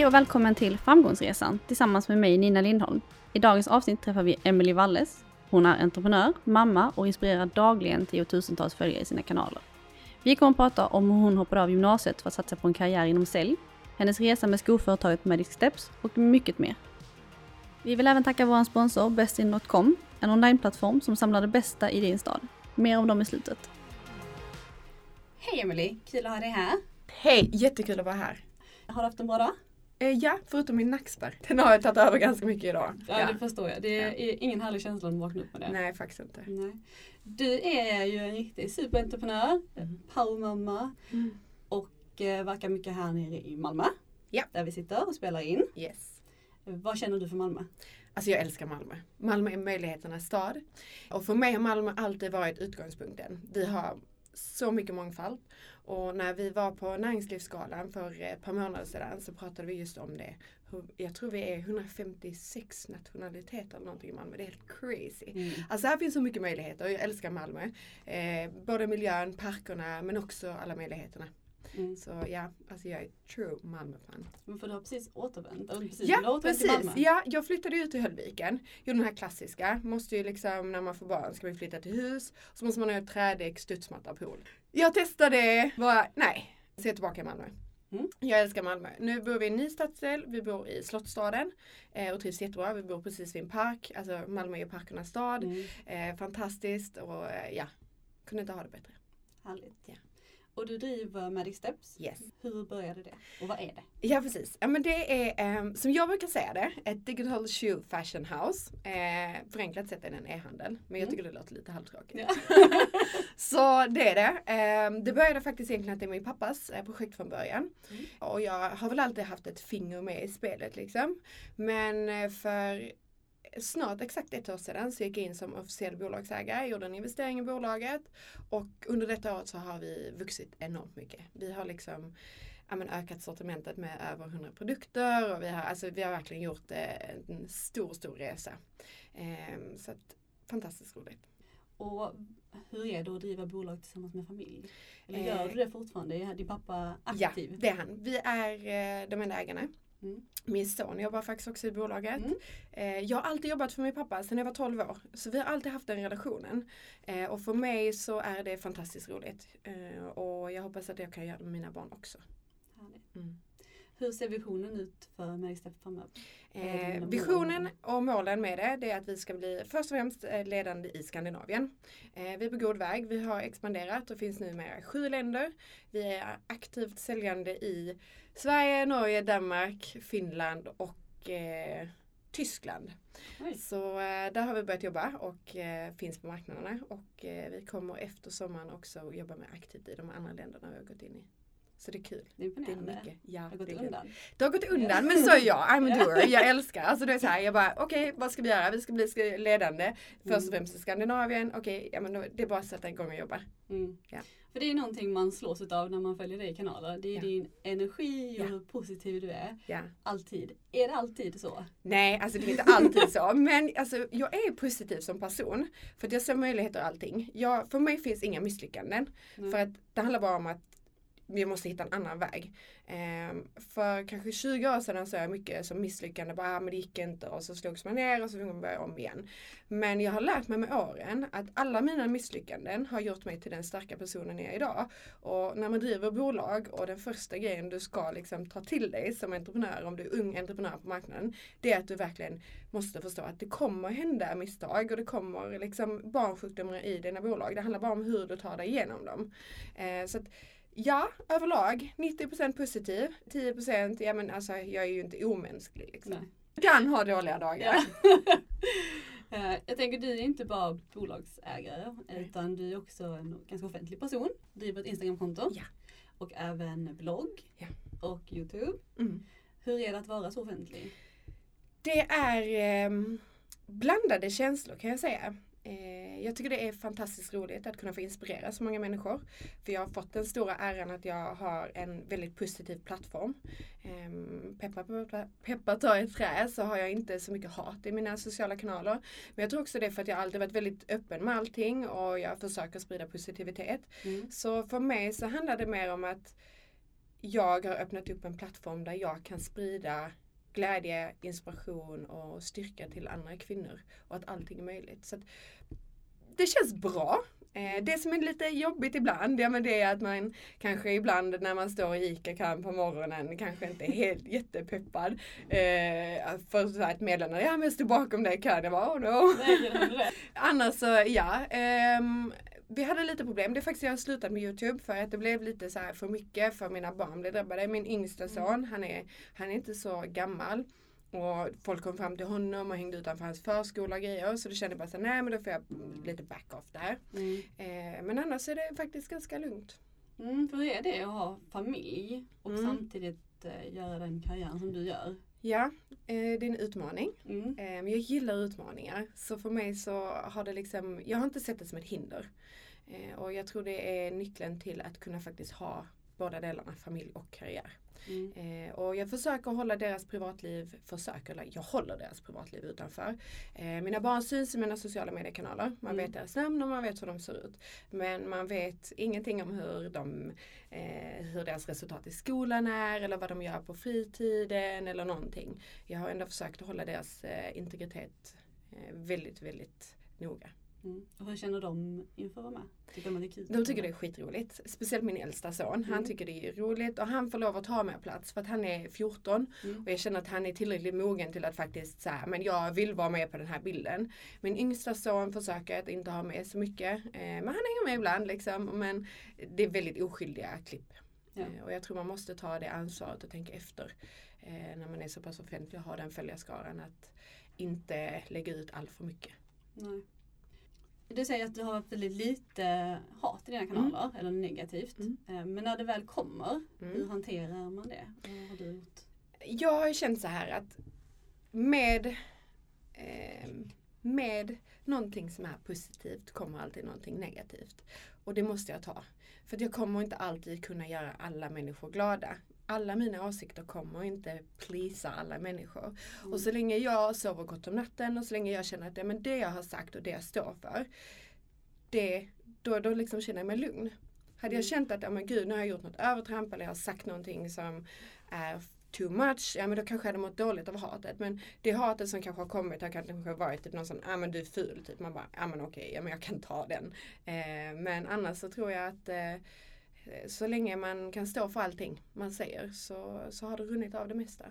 Hej och välkommen till Framgångsresan tillsammans med mig Nina Lindholm. I dagens avsnitt träffar vi Emily Walles. Hon är entreprenör, mamma och inspirerar dagligen tiotusentals följare i sina kanaler. Vi kommer att prata om hur hon hoppade av gymnasiet för att satsa på en karriär inom sälj, hennes resa med skoföretaget Magic Steps och mycket mer. Vi vill även tacka vår sponsor Bestin.com, en onlineplattform som samlar det bästa i din stad. Mer om dem i slutet. Hej Emily, kul att ha dig här. Hej, jättekul att vara här. Har du haft en bra dag? Eh, ja, förutom min nackspärr. Den har jag tagit över ganska mycket idag. Ja, ja. det förstår jag. Det är ja. ingen härlig känsla att vakna upp med det. Nej, faktiskt inte. Nej. Du är ju en riktig superentreprenör, mm. powermamma mm. och eh, verkar mycket här nere i Malmö. Ja. Där vi sitter och spelar in. Yes. Vad känner du för Malmö? Alltså jag älskar Malmö. Malmö är möjligheternas stad. Och för mig har Malmö alltid varit utgångspunkten. Vi har så mycket mångfald. Och när vi var på Näringslivsgalan för ett par månader sedan så pratade vi just om det. Jag tror vi är 156 nationaliteter eller någonting i Malmö. Det är helt crazy. Mm. Alltså här finns så mycket möjligheter. Jag älskar Malmö. Eh, både miljön, parkerna men också alla möjligheterna. Mm. Så ja, alltså jag är true Malmö-fan. Men för du har precis återvänt? Eller precis, ja, precis. Ja, jag flyttade ut till Höllviken. Gjorde den här klassiska. Måste ju liksom när man får barn ska man flytta till hus. Så måste man ha trädäck, studsmatta, pool. Jag testade, var nej. Så jag är tillbaka i Malmö. Mm. Jag älskar Malmö. Nu bor vi i en ny stadsdel. Vi bor i Slottsstaden eh, och trivs jättebra. Vi bor precis vid en park. Alltså Malmö är parkernas stad. Mm. Eh, fantastiskt och eh, ja, kunde inte ha det bättre. Härligt. Ja. Och du driver Magic Steps. Yes. Hur började det? Och vad är det? Ja precis. Ja, men det är um, som jag brukar säga det, ett digital shoe fashion house. Eh, förenklat sett är det en e-handel. Men jag mm. tycker det låter lite halvtråkigt. Ja. så det är det. Eh, det började faktiskt egentligen att det är min pappas eh, projekt från början. Mm. Och jag har väl alltid haft ett finger med i spelet liksom. Men eh, för snart exakt ett år sedan så gick jag in som officiell bolagsägare, gjorde en investering i bolaget och under detta året så har vi vuxit enormt mycket. Vi har liksom ja, men ökat sortimentet med över 100 produkter och vi har, alltså, vi har verkligen gjort eh, en stor, stor resa. Eh, så att, fantastiskt roligt. Och hur är det att driva bolag tillsammans med familj? Eller gör du det fortfarande? Är din pappa aktiv? Ja, det är han. Vi är eh, de enda ägarna. Mm. Min son jobbar faktiskt också i bolaget. Mm. Eh, jag har alltid jobbat för min pappa sedan jag var 12 år. Så vi har alltid haft den relationen. Eh, och för mig så är det fantastiskt roligt. Eh, och jag hoppas att jag kan göra det med mina barn också. Mm. Hur ser visionen ut för Märgstep framöver? Eh, visionen och målen med det, det är att vi ska bli först och främst eh, ledande i Skandinavien. Eh, vi är på god väg. Vi har expanderat och finns numera i sju länder. Vi är aktivt säljande i Sverige, Norge, Danmark, Finland och eh, Tyskland. Oj. Så eh, där har vi börjat jobba och eh, finns på marknaderna och vi kommer efter sommaren också jobba med aktivt i de andra länderna vi har gått in i. Så det är kul. Det är imponerande. Det, är mycket. Ja, det har gått det undan. Det har gått undan men så är jag. I'm a doer. Jag älskar. Alltså det är så här, jag bara okej okay, vad ska vi göra? Vi ska bli ledande. Först och mm. främst i Skandinavien. Okej, okay, ja, men det är bara att sätta igång och jobba. Mm. Ja. För det är någonting man slås av när man följer dig i kanaler. Det är ja. din energi och ja. hur positiv du är. Ja. Alltid. Är det alltid så? Nej, alltså det är inte alltid så. Men alltså, jag är positiv som person. För att jag ser möjligheter och allting. Jag, för mig finns inga misslyckanden. Mm. För att det handlar bara om att vi måste hitta en annan väg. Eh, för kanske 20 år sedan så är jag mycket som misslyckande, bara ah, men det gick inte och så slogs man ner och så fick man börja om igen. Men jag har lärt mig med åren att alla mina misslyckanden har gjort mig till den starka personen jag är idag. Och när man driver bolag och den första grejen du ska liksom ta till dig som entreprenör, om du är ung entreprenör på marknaden, det är att du verkligen måste förstå att det kommer hända misstag och det kommer liksom barnsjukdomar i dina bolag. Det handlar bara om hur du tar dig igenom dem. Eh, så att, Ja, överlag 90% positiv. 10% ja men alltså jag är ju inte omänsklig liksom. Nej. Kan ha dåliga dagar. Ja. Eh, jag tänker du är inte bara bolagsägare Nej. utan du är också en ganska offentlig person. Driver ett Instagramkonto. Ja. Och även blogg. Ja. Och Youtube. Mm. Hur är det att vara så offentlig? Det är eh, blandade känslor kan jag säga. Eh, jag tycker det är fantastiskt roligt att kunna få inspirera så många människor. För jag har fått den stora äran att jag har en väldigt positiv plattform. Eh, peppa, peppa, peppa tar ett trä så har jag inte så mycket hat i mina sociala kanaler. Men jag tror också det är för att jag alltid varit väldigt öppen med allting och jag försöker sprida positivitet. Mm. Så för mig så handlar det mer om att jag har öppnat upp en plattform där jag kan sprida glädje, inspiration och styrka till andra kvinnor. Och att allting är möjligt. Så det känns bra. Eh, det som är lite jobbigt ibland, ja men det är att man kanske ibland när man står i ICA-kön på morgonen kanske inte är helt jättepeppad. Eh, för så här ett meddelande, ja men jag står bakom dig i kön. Jag bara, oh no. Annars så, ja. Ehm, vi hade lite problem. Det är faktiskt jag har slutat med Youtube för att det blev lite så här för mycket för mina barn blev drabbade. Min yngsta mm. son, han är, han är inte så gammal. Och folk kom fram till honom och hängde utanför hans förskola och grejer. Så då kände jag bara så nej men då får jag lite back-off där. Mm. Eh, men annars är det faktiskt ganska lugnt. Mm, hur är det att ha familj och mm. samtidigt eh, göra den karriären som du gör? Ja, eh, det är en utmaning. Mm. Eh, jag gillar utmaningar. Så för mig så har det liksom, jag har inte sett det som ett hinder. Eh, och jag tror det är nyckeln till att kunna faktiskt ha båda delarna, familj och karriär. Mm. Eh, och jag försöker hålla deras privatliv, försöker, eller jag håller deras privatliv utanför. Eh, mina barn syns i mina sociala mediekanaler. Man mm. vet deras namn och man vet hur de ser ut. Men man vet ingenting om hur, de, eh, hur deras resultat i skolan är eller vad de gör på fritiden eller någonting. Jag har ändå försökt hålla deras eh, integritet eh, väldigt, väldigt noga. Mm. Och hur känner de inför att vara med? Tycker de, det är kul? de tycker det är skitroligt. Speciellt min äldsta son. Mm. Han tycker det är roligt och han får lov att ta mer plats för att han är 14 mm. och jag känner att han är tillräckligt mogen till att faktiskt säga men jag vill vara med på den här bilden. Min yngsta son försöker att inte ha med så mycket. Eh, men han hänger med ibland liksom. Men det är väldigt oskyldiga klipp. Ja. Eh, och jag tror man måste ta det ansvaret och tänka efter eh, när man är så pass offentlig och har den följarskaran att inte lägga ut allt för mycket. Nej. Du säger att du har väldigt lite hat i dina kanaler, mm. eller negativt. Mm. Eh, men när det väl kommer, mm. hur hanterar man det? Vad har du gjort? Jag har känt så här att med, eh, med någonting som är positivt kommer alltid någonting negativt. Och det måste jag ta. För jag kommer inte alltid kunna göra alla människor glada alla mina åsikter kommer inte plisa alla människor. Mm. Och så länge jag sover gott om natten och så länge jag känner att det, men det jag har sagt och det jag står för, det, då, då liksom känner jag mig lugn. Hade jag mm. känt att, ja men gud, nu har jag gjort något övertramp eller jag har sagt någonting som är too much, ja men då kanske jag hade mått dåligt av hatet. Men det hatet som kanske har kommit har kanske varit typ någon sån, ja men du är ful, typ. Man bara, ja men okej, ja men jag kan ta den. Eh, men annars så tror jag att Eh, så länge man kan stå för allting man säger så, så har det runnit av det mesta.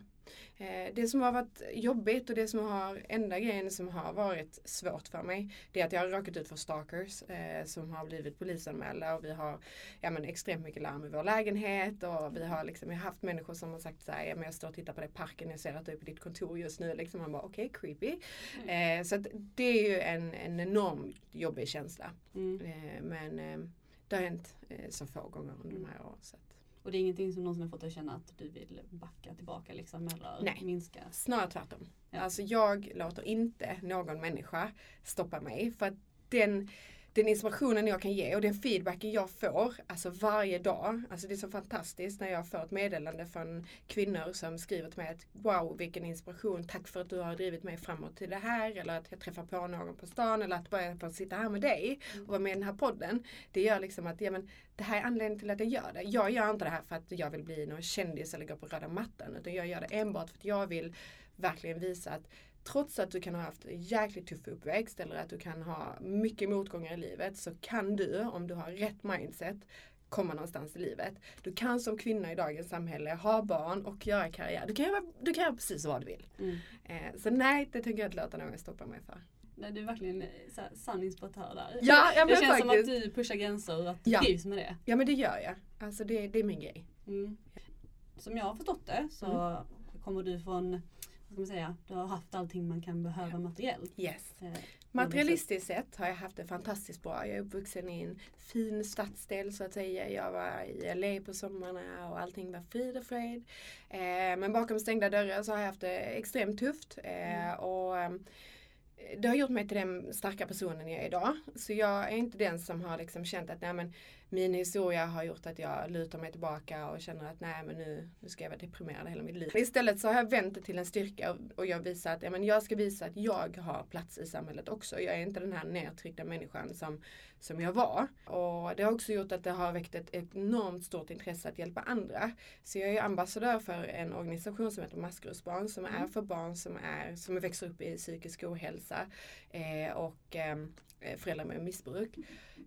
Eh, det som har varit jobbigt och det som har, enda grejen som har varit svårt för mig det är att jag har råkat ut för stalkers eh, som har blivit polisanmälda och vi har ja, men extremt mycket larm i vår lägenhet och vi har liksom, jag har haft människor som har sagt så här, ja, men jag står och tittar på dig i parken, jag ser att du är på ditt kontor just nu. Liksom, man bara okej, okay, creepy. Mm. Eh, så det är ju en, en enorm jobbig känsla. Mm. Eh, men eh, det har hänt eh, så få gånger under de här åren. Så att. Och det är ingenting som någonsin har fått dig att känna att du vill backa tillbaka liksom eller Nej, minska? snarare tvärtom. Ja. Alltså jag låter inte någon människa stoppa mig för att den den informationen jag kan ge och den feedbacken jag får alltså varje dag. Alltså det är så fantastiskt när jag får ett meddelande från kvinnor som skriver till mig att wow vilken inspiration, tack för att du har drivit mig framåt till det här eller att jag träffar på någon på stan eller att bara få sitta här med dig och vara med i den här podden. Det gör liksom att ja, men, det här är anledningen till att jag gör det. Jag gör inte det här för att jag vill bli någon kändis eller gå på röda mattan utan jag gör det enbart för att jag vill verkligen visa att trots att du kan ha haft en jäkligt tuff uppväxt eller att du kan ha mycket motgångar i livet så kan du, om du har rätt mindset, komma någonstans i livet. Du kan som kvinna i dagens samhälle ha barn och göra karriär. Du kan göra, du kan göra precis vad du vill. Mm. Eh, så nej, det tänker jag inte låta någon stoppa mig för. Nej, du är verkligen så här, sann inspiratör där. Ja, ja, det känns faktiskt. som att du pushar gränser och att du ja. trivs med det. Ja men det gör jag. Alltså det, det är min grej. Mm. Som jag har förstått det så mm. kommer du från vad ska man säga, du har haft allting man kan behöva materiellt. Yes. Eh, Materialistiskt sett har jag haft det fantastiskt bra. Jag är uppvuxen i en fin stadsdel så att säga. Jag var i LA på sommarna och allting var frid och fröjd. Eh, men bakom stängda dörrar så har jag haft det extremt tufft. Eh, mm. och, ehm, det har gjort mig till den starka personen jag är idag. Så jag är inte den som har liksom känt att nej, men min historia har gjort att jag lutar mig tillbaka och känner att nej men nu, nu ska jag vara deprimerad hela mitt liv. Istället så har jag vänt det till en styrka och, och jag visar att ja, men jag ska visa att jag har plats i samhället också. Jag är inte den här nedtryckta människan som, som jag var. Och det har också gjort att det har väckt ett enormt stort intresse att hjälpa andra. Så jag är ambassadör för en organisation som heter Maskrosbarn som är för barn som, är, som växer upp i psykisk ohälsa eh, och eh, Eh, föräldrar med missbruk.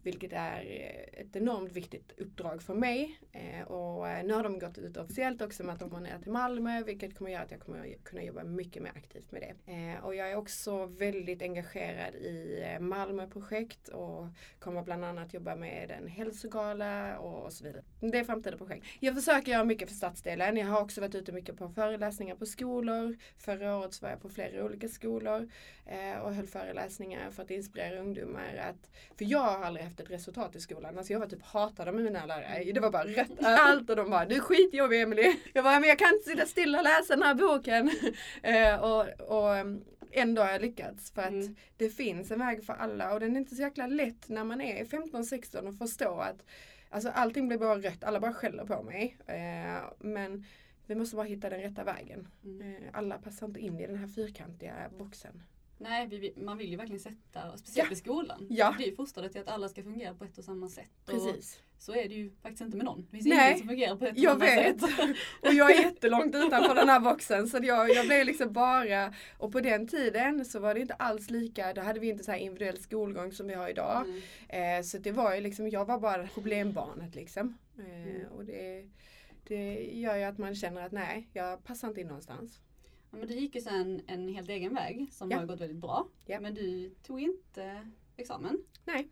Vilket är eh, ett enormt viktigt uppdrag för mig. Eh, och nu har de gått ut officiellt också med att de går ner till Malmö vilket kommer göra att jag kommer kunna jobba mycket mer aktivt med det. Och jag är också väldigt engagerad i Malmöprojekt och kommer bland annat jobba med en hälsogala och så vidare. Det är framtida projekt. Jag försöker göra mycket för stadsdelen. Jag har också varit ute mycket på föreläsningar på skolor. Förra året var jag på flera olika skolor och höll föreläsningar för att inspirera ungdomar. Att, för jag har aldrig haft ett resultat i skolan. Alltså jag var typ hatad av mina lärare. Det var bara rött överallt och de bara du är skitjobbig Emelie. Jag bara men jag kan inte sitta stilla och läsa den här boken. och, och ändå har jag lyckats för att mm. det finns en väg för alla och den är inte så jäkla lätt när man är 15-16 och förstå att alltså allting blir bara rött, alla bara skäller på mig. Eh, men vi måste bara hitta den rätta vägen. Mm. Eh, alla passar inte in i den här fyrkantiga boxen. Nej, vi, man vill ju verkligen sätta, speciellt ja. i skolan. Ja. Det är ju fostrade till att alla ska fungera på ett och samma sätt. Precis. Och så är det ju faktiskt inte med någon. Det finns Nej, ingen som fungerar på ett och jag samma vet. sätt. och jag är jättelångt utanför den här boxen. Så jag, jag blev liksom bara, och på den tiden så var det inte alls lika, då hade vi inte så här individuell skolgång som vi har idag. Mm. Eh, så det var ju liksom, jag var bara problembarnet liksom. Eh, mm. Och det, det gör ju att man känner att nej, jag passar inte in någonstans. Men du gick ju sen en helt egen väg som ja. har gått väldigt bra. Ja. Men du tog inte examen. Nej.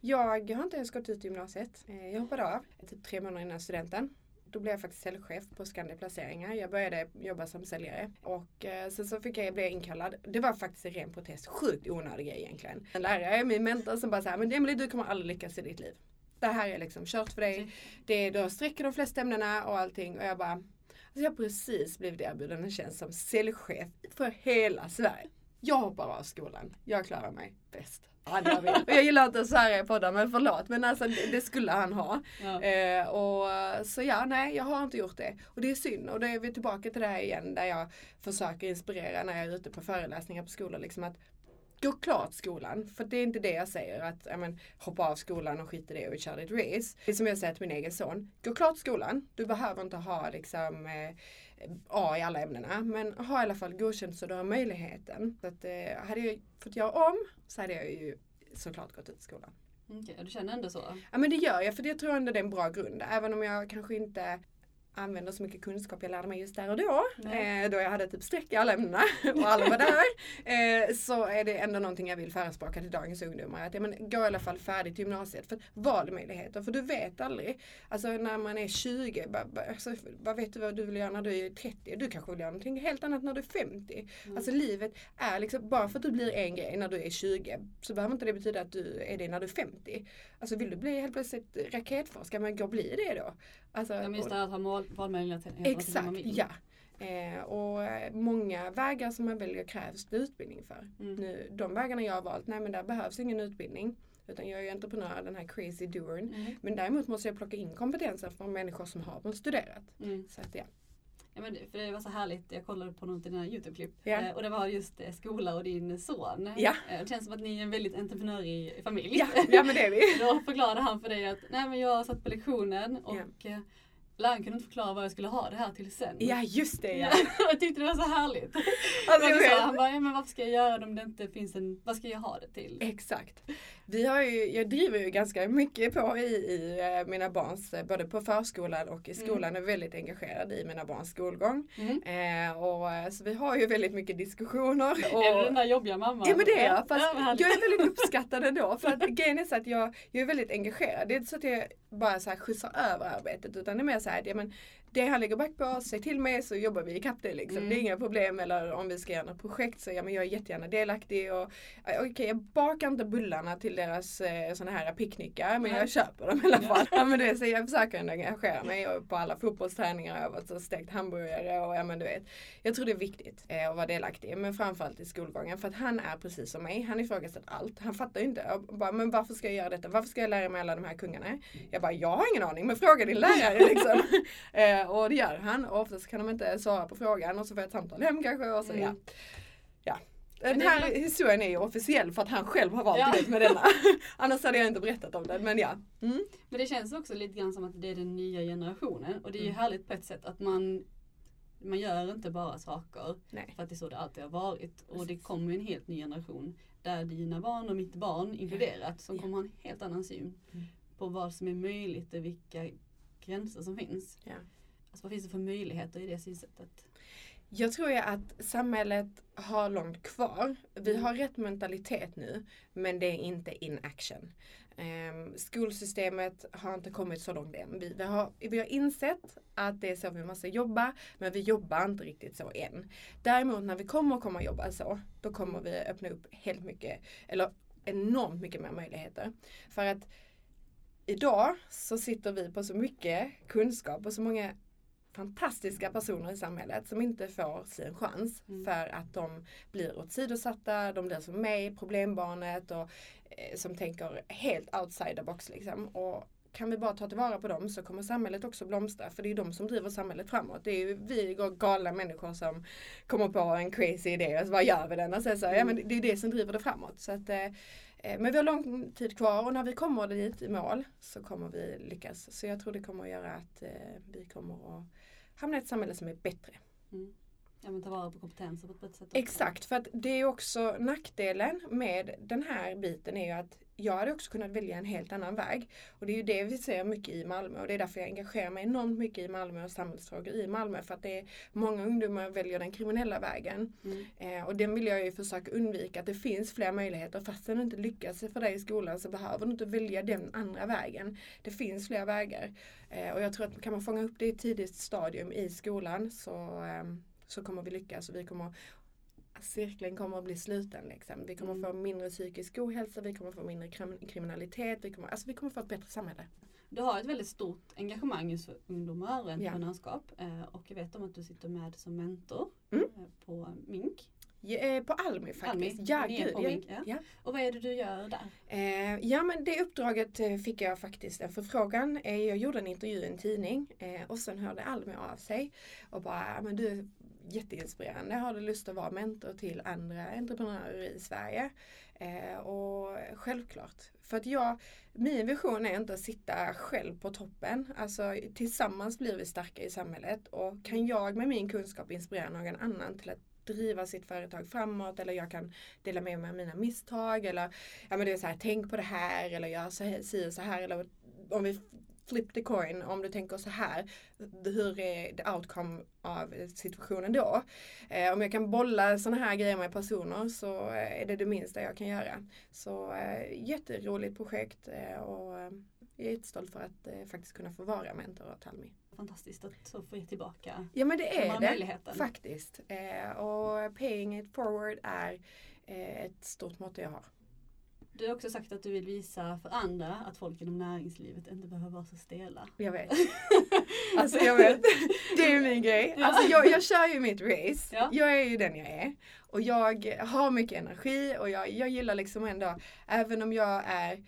Jag har inte ens gått ut gymnasiet. Eh, jag hoppade av typ tre månader innan studenten. Då blev jag faktiskt säljchef på Scandia Placeringar. Jag började jobba som säljare och eh, sen så fick jag bli inkallad. Det var faktiskt en ren protest. Sjukt onödig grej egentligen. En lärare, min mentor som bara sa men Emelie du kommer aldrig lyckas i ditt liv. Det här är liksom kört för dig. Det, du har sträcker de flesta ämnena och allting och jag bara Alltså jag har precis blivit erbjuden en tjänst som säljchef för hela Sverige. Jag hoppar av skolan. Jag klarar mig bäst. Jag, vill. jag gillar inte att svära i podden men förlåt men alltså det, det skulle han ha. Ja. Eh, och, så ja, nej jag har inte gjort det. Och det är synd och då är vi tillbaka till det här igen där jag försöker inspirera när jag är ute på föreläsningar på skolor. Liksom att gå klart skolan. För det är inte det jag säger att men, hoppa av skolan och skit i det och kör ditt race. Det är som jag säger till min egen son. Gå klart skolan. Du behöver inte ha liksom eh, A i alla ämnena. Men ha i alla fall godkänt så du har möjligheten. Så att, eh, hade jag fått göra om så hade jag ju såklart gått ut skolan. Okej, okay, du känner ändå så? Ja men det gör jag för jag tror ändå det är en bra grund. Även om jag kanske inte använda så mycket kunskap jag lärde mig just där och då. Eh, då jag hade typ streck i alla ämnena och alla var där. Eh, så är det ändå någonting jag vill förespråka till dagens ungdomar. Att ja, men, gå i alla fall färdigt gymnasiet. För valmöjligheter. För du vet aldrig. Alltså när man är 20. Ba, ba, alltså, vad vet du vad du vill göra när du är 30? Du kanske vill göra någonting helt annat när du är 50. Mm. Alltså livet är liksom, bara för att du blir en grej när du är 20 så behöver inte det betyda att du är det när du är 50. Alltså vill du bli helt plötsligt raketforskare, men gå och bli det då. Alltså, ja, just det att ha valmöjligheter. Exakt, ja. Eh, och många vägar som man väljer krävs det utbildning för. Mm. Nu, de vägarna jag har valt, nej men där behövs ingen utbildning. Utan jag är ju entreprenör, den här crazy doern. Mm. Men däremot måste jag plocka in kompetenser från människor som har studerat. Mm. Så att, ja. Ja, men för det var så härligt, jag kollade på något i dina YouTube-klipp eh, och det var just eh, skola och din son. Eh, det känns som att ni är en väldigt entreprenörig familj. Ja, ja men det är vi. Då förklarade han för dig att nej men jag satt på lektionen och ja. Läraren kunde inte förklara vad jag skulle ha det här till sen. Ja just det ja. jag tyckte det var så härligt. Alltså, jag sa, han bara, ja, men varför ska jag göra det om det inte finns en, vad ska jag ha det till? Exakt. Vi har ju, jag driver ju ganska mycket på i, i eh, mina barns, eh, både på förskolan och i skolan, mm. är väldigt engagerad i mina barns skolgång. Mm. Eh, och, så vi har ju väldigt mycket diskussioner. Och, är du den där jobbiga mamman? Ja men det är jag. Fast ja, jag är väldigt uppskattad ändå. För att grejen är så att jag, jag är väldigt engagerad. Det är inte så att jag bara så här skjutsar över arbetet utan det är mer så här, ja, men det han lägger back på, säg till mig så jobbar vi ikapp det liksom. Mm. Det är inga problem. Eller om vi ska göra något projekt så ja, men jag är jättegärna delaktig. Och, Okej, jag bakar inte bullarna till deras eh, såna här picknickar men Nej. jag köper dem i alla fall. Ja. men det, så jag försöker ändå engagera mig och på alla fotbollsträningar har jag varit och stekt hamburgare och ja men du vet. Jag tror det är viktigt eh, att vara delaktig men framförallt i skolgången för att han är precis som mig. Han ifrågasätter allt. Han fattar ju inte. Jag bara, men varför ska jag göra detta? Varför ska jag lära mig alla de här kungarna? Jag bara, jag har ingen aning men fråga din lärare liksom. eh, och det gör han och oftast kan de inte svara på frågan och så får jag ett samtal hem kanske och så Mm. ja. ja. Men Den det är här väl- historien är ju officiell för att han själv har valt Ja. ut med denna. Annars hade jag inte berättat om den men ja. Mm. Men det känns också lite grann som att det är den nya generationen och det är ju Mm. härligt på ett sätt att man man gör inte bara saker Nej. för att det är så det alltid har varit. Och det kommer en helt ny generation där dina barn och mitt barn inkluderat som kommer ha en helt annan syn Mm. på vad som är möjligt och vilka gränser som finns. Ja. Alltså vad finns det för möjligheter i det synsättet? Jag tror ju att samhället har långt kvar. Vi Mm. har rätt mentalitet nu men det är inte in action. Um, skolsystemet har inte kommit så långt än. Vi, vi, har, vi har insett att det är så vi måste jobba men vi jobbar inte riktigt så än. Däremot när vi kommer att komma jobba så då kommer vi öppna upp helt mycket eller enormt mycket mer möjligheter. För att idag så sitter vi på så mycket kunskap och så många fantastiska personer i samhället som inte får sin chans Mm. för att de blir åsidosatta, de blir som mig, problembarnet och eh, som tänker helt outside the box liksom. Och kan vi bara ta tillvara på dem så kommer samhället också blomstra för det är de som driver samhället framåt. Det är ju vi galna människor som kommer på en crazy idé och så bara gör vi den och sen så, ja men det det är det som driver det framåt. Så att, eh, eh, men vi har lång tid kvar och när vi kommer dit i mål så kommer vi lyckas. Så jag tror det kommer att göra att eh, vi kommer att hamna i ett samhälle som är bättre. Mm. Ja men ta vara på kompetenser på ett bättre sätt. också. Exakt, för att det är också nackdelen med den här biten är ju att jag hade också kunnat välja en helt annan väg. Och det är ju det vi ser mycket i Malmö och det är därför jag engagerar mig enormt mycket i Malmö och samhällsfrågor i Malmö. För att det är många ungdomar väljer den kriminella vägen. Mm. Eh, och den vill jag ju försöka undvika, att det finns fler möjligheter. Fast du inte lyckas för dig i skolan så behöver du inte välja den andra vägen. Det finns fler vägar. Eh, och jag tror att kan man fånga upp det i ett tidigt stadium i skolan så, ehm, så kommer vi lyckas och vi kommer Cirkeln kommer att bli sluten. Liksom. Vi kommer Mm. få mindre psykisk ohälsa, vi kommer få mindre krim- kriminalitet, vi kommer, alltså vi kommer få ett bättre samhälle. Du har ett väldigt stort engagemang just för ungdomar och entreprenörskap. Eh, Och jag vet om att du sitter med som mentor Mm. eh, på Mink. Ja, eh, På Almi faktiskt. Almi, Ja, gud. Ja, Mink, ja. ja. Och vad är det du gör där? Eh, ja men det uppdraget fick jag faktiskt en förfrågan. Jag gjorde en intervju i en tidning eh, och sen hörde Almi av sig och bara, "Ja, men du jätteinspirerande, har du lust att vara mentor till andra entreprenörer i Sverige? Eh, och självklart. För att jag, min vision är inte att sitta själv på toppen. Alltså tillsammans blir vi starka i samhället och kan jag med min kunskap inspirera någon annan till att driva sitt företag framåt eller jag kan dela med mig av mina misstag eller ja men det är så här, tänk på det här eller gör så här, si och så här eller om vi flip the coin, om du tänker så här, hur är the outcome av situationen då? Eh, om jag kan bolla sådana här grejer med personer så eh, är det det minsta jag kan göra. Så eh, jätteroligt projekt eh, och eh, jag är jättestolt för att eh, faktiskt kunna få vara mentor åt Almi. Fantastiskt att få ge tillbaka Ja men det är det faktiskt. Och paying it forward är ett stort motto jag har. Du har också sagt att du vill visa för andra att folk inom näringslivet inte behöver vara så stela. Jag vet. Alltså jag vet. Det är ju min grej. Alltså jag, jag kör ju mitt race. Ja. Jag är ju den jag är. Och jag har mycket energi och jag, jag gillar liksom ändå, även om jag är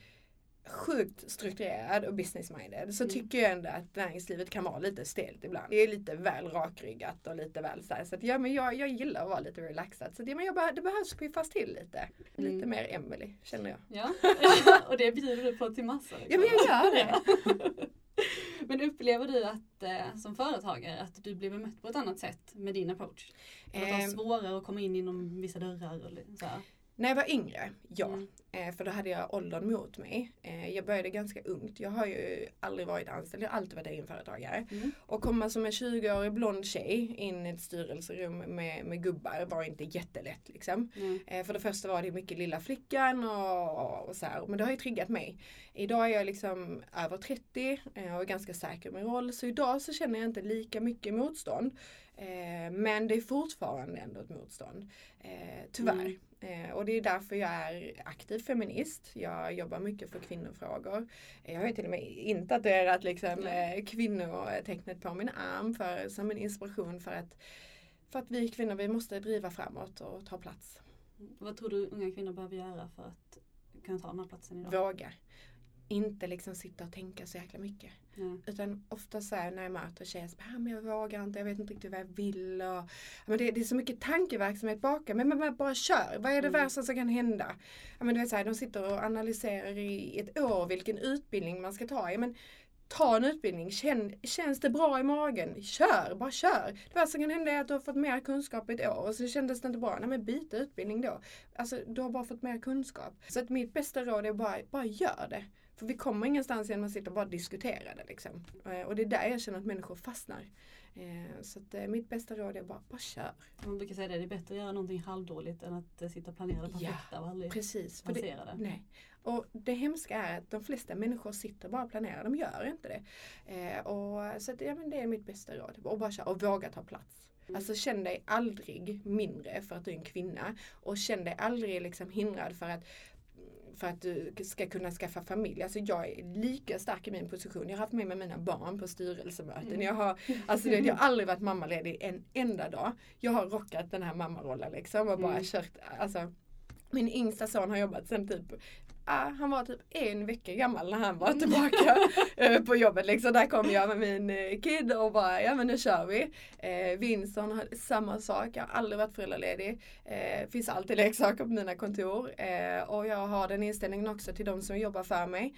sjukt strukturerad och business-minded så Mm. tycker jag ändå att näringslivet kan vara lite stelt ibland. Det är lite väl rakryggat och lite väl så här. Så att, ja, men jag, jag gillar att vara lite relaxad. Så det, men jag, behö- det behövs piffas till lite. Lite Mm. mer Emily känner jag. Ja, och det bjuder du på till massor. Ja men jag gör det. Men upplever du att eh, som företagare att du blir bemött på ett annat sätt med din approach? Att det var Ehm. svårare att komma in inom vissa dörrar? Och så här? När jag var yngre, ja. Mm. Eh, för då hade jag åldern mot mig. Eh, jag började ganska ungt. Jag har ju aldrig varit anställd, jag har alltid varit egenföretagare. Mm. Och komma som en 20-årig blond tjej in i ett styrelserum med, med gubbar var inte jättelätt liksom. Mm. Eh, för det första var det mycket lilla flickan och, och så här. Men det har ju triggat mig. Idag är jag liksom över 30 eh, och är ganska säker i min roll. Så idag så känner jag inte lika mycket motstånd. Eh, men det är fortfarande ändå ett motstånd. Eh, tyvärr. Eh, och det är därför jag är aktiv feminist. Jag jobbar mycket för kvinnofrågor. Jag har ju till och med inte tatuerat liksom, eh, kvinnotecknet på min arm för, som en inspiration för att, för att vi kvinnor vi måste driva framåt och ta plats. Vad tror du unga kvinnor behöver göra för att kunna ta den här platsen idag? Våga. Inte liksom sitta och tänka så jäkla mycket. Ja. Utan ofta så här när jag möter tjejer så bara, "Ah, men jag vågar inte, jag vet inte riktigt vad jag vill. Och, men det, det är så mycket tankeverksamhet bakom. Men, men, men bara kör, vad är det Mm. värsta som kan hända? Ja, men du vet, så här, de sitter och analyserar i ett år vilken utbildning man ska ta. Ja, men, ta en utbildning, Känn, känns det bra i magen? Kör, bara kör. Det värsta som kan hända är att du har fått mer kunskap i ett år och så kändes det inte bra. Nej men byta utbildning då. Alltså du har bara fått mer kunskap. Så att mitt bästa råd är bara, bara gör det. För vi kommer ingenstans genom att sitta och bara diskutera det. Liksom. Eh, Och det är där jag känner att människor fastnar. Eh, Så att eh, mitt bästa råd är bara, bara kör. Man brukar säga det, det är bättre att göra någonting halvdåligt än att sitta och planera det Ja, perfekta och aldrig Precis. För det, det. nej. Och det hemska är att de flesta människor sitter bara och planerar, de gör inte det. Och, så att, ja, men det är mitt bästa råd. Och bara köra och våga ta plats. Alltså känn dig aldrig mindre för att du är en kvinna. Och känn dig aldrig liksom hindrad för att för att du ska kunna skaffa familj. Alltså jag är lika stark i min position. Jag har haft med mig mina barn på styrelsemöten. Mm. Jag, har, alltså det, jag har aldrig varit mammaledig en enda dag. Jag har rockat den här mammarollen liksom och bara Mm. kört. Alltså, min yngsta son har jobbat sen typ ah, han var typ en vecka gammal när han var tillbaka eh, på jobbet. Liksom. Där kom jag med min eh, kid och bara, ja men nu kör vi. Eh, Vincent har samma sak, jag har aldrig varit föräldraledig. Eh, finns alltid leksaker på mina kontor. Eh, och jag har den inställningen också till de som jobbar för mig.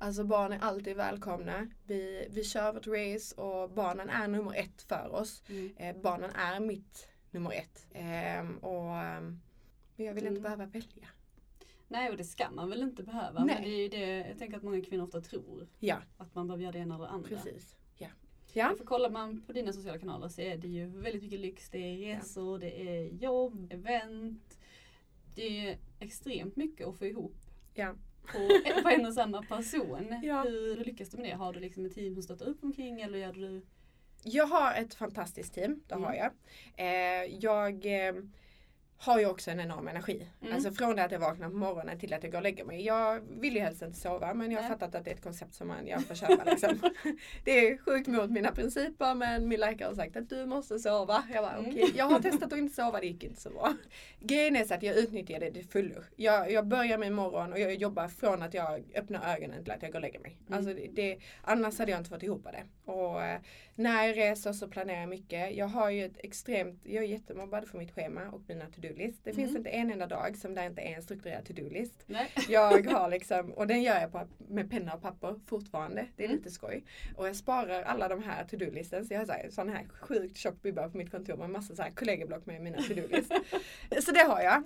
Alltså barn är alltid välkomna. Vi, vi kör vårt race och barnen är nummer ett för oss. Mm. Eh, barnen är mitt nummer ett. Eh, och ehm, jag vill inte Mm. behöva välja. Nej och det ska man väl inte behöva. Nej. Men det är ju det jag tänker att många kvinnor ofta tror. Ja, Att man behöver göra det ena eller det andra. precis. Ja. Ja. För kollar man på dina sociala kanaler så är det ju väldigt mycket lyx. Det är resor, det är jobb, event. Det är extremt mycket att få ihop Ja. på, på en och samma person. Ja. Hur lyckas du med det? Har du liksom ett team som stöttar upp omkring eller gör du Jag har ett fantastiskt team, det Mm. har jag. Eh, jag eh, har ju också en enorm energi. Mm. Alltså från det att jag vaknar på morgonen till att jag går och lägger mig. Jag vill ju helst inte sova men jag har fattat att det är ett koncept som man jag får köpa. Liksom. det är sjukt mot mina principer men min läkare har sagt att du måste sova. Jag bara Mm. okej, jag har testat att inte sova, det gick inte så bra. Grejen är så att jag utnyttjar det till fullo. Jag, jag börjar min morgon och jag jobbar från att jag öppnar ögonen till att jag går och lägger mig. Mm. Alltså det, det, annars hade jag inte fått ihop det. Och när jag reser så planerar jag mycket. Jag har ju ett extremt, jag är jättemobbad för mitt schema och mina to-do-list. Det finns Mhm. inte en enda dag som det inte är en strukturerad to-do-list. Jag har liksom, och den gör jag på, med penna och papper fortfarande. Det är Mm. lite skoj. Och jag sparar alla de här to-do-listen. Så jag har så här, sån här sjukt tjock bibba på mitt kontor med massa så här kollegieblock med mina to-do-list. så det har jag.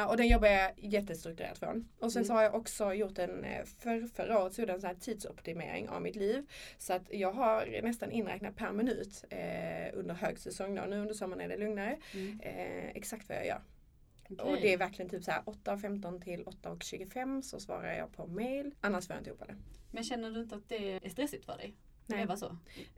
Eh, och den jobbar jag jättestrukturerat från. Och sen Mm. så har jag också gjort en, eh, för, förra året så gjorde jag en sån här tidsoptimering av mitt liv. Så att jag har nästan inräknat per minut eh, under högsäsong då. Nu under sommaren är det lugnare. Mm. Eh, exakt vad jag gör. Okej. Och det är verkligen typ så här 8.15 till 8.25 så svarar jag på mail. Annars får jag inte ihop det. Men känner du inte att det är stressigt för dig? Nej. Leva så?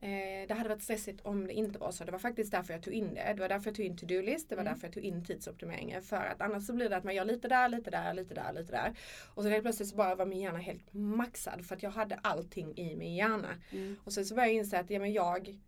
Eh, det hade varit stressigt om det inte var så. Det var faktiskt därför jag tog in det. Det var därför jag tog in to-do-list. Det var Mm. därför jag tog in tidsoptimeringen. För att annars så blir det att man gör lite där, lite där, lite där, lite där. Och så helt plötsligt så bara var min hjärna helt maxad. För att jag hade allting i min hjärna. Mm. Och sen så började jag inse att ja, men jag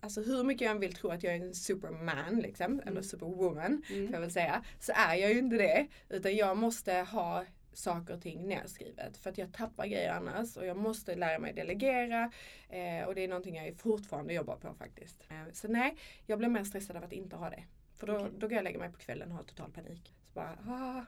Alltså hur mycket jag än vill tro att jag är en superman liksom, eller superwoman får jag Mm. väl säga, så är jag ju inte det. Utan jag måste ha saker och ting nedskrivet för att jag tappar grejer annars och jag måste lära mig delegera eh, och det är någonting jag fortfarande jobbar på faktiskt. Eh, så nej, jag blir mer stressad av att inte ha det. För då, Okej. då går jag och lägger mig på kvällen och har total panik. Så bara, ah.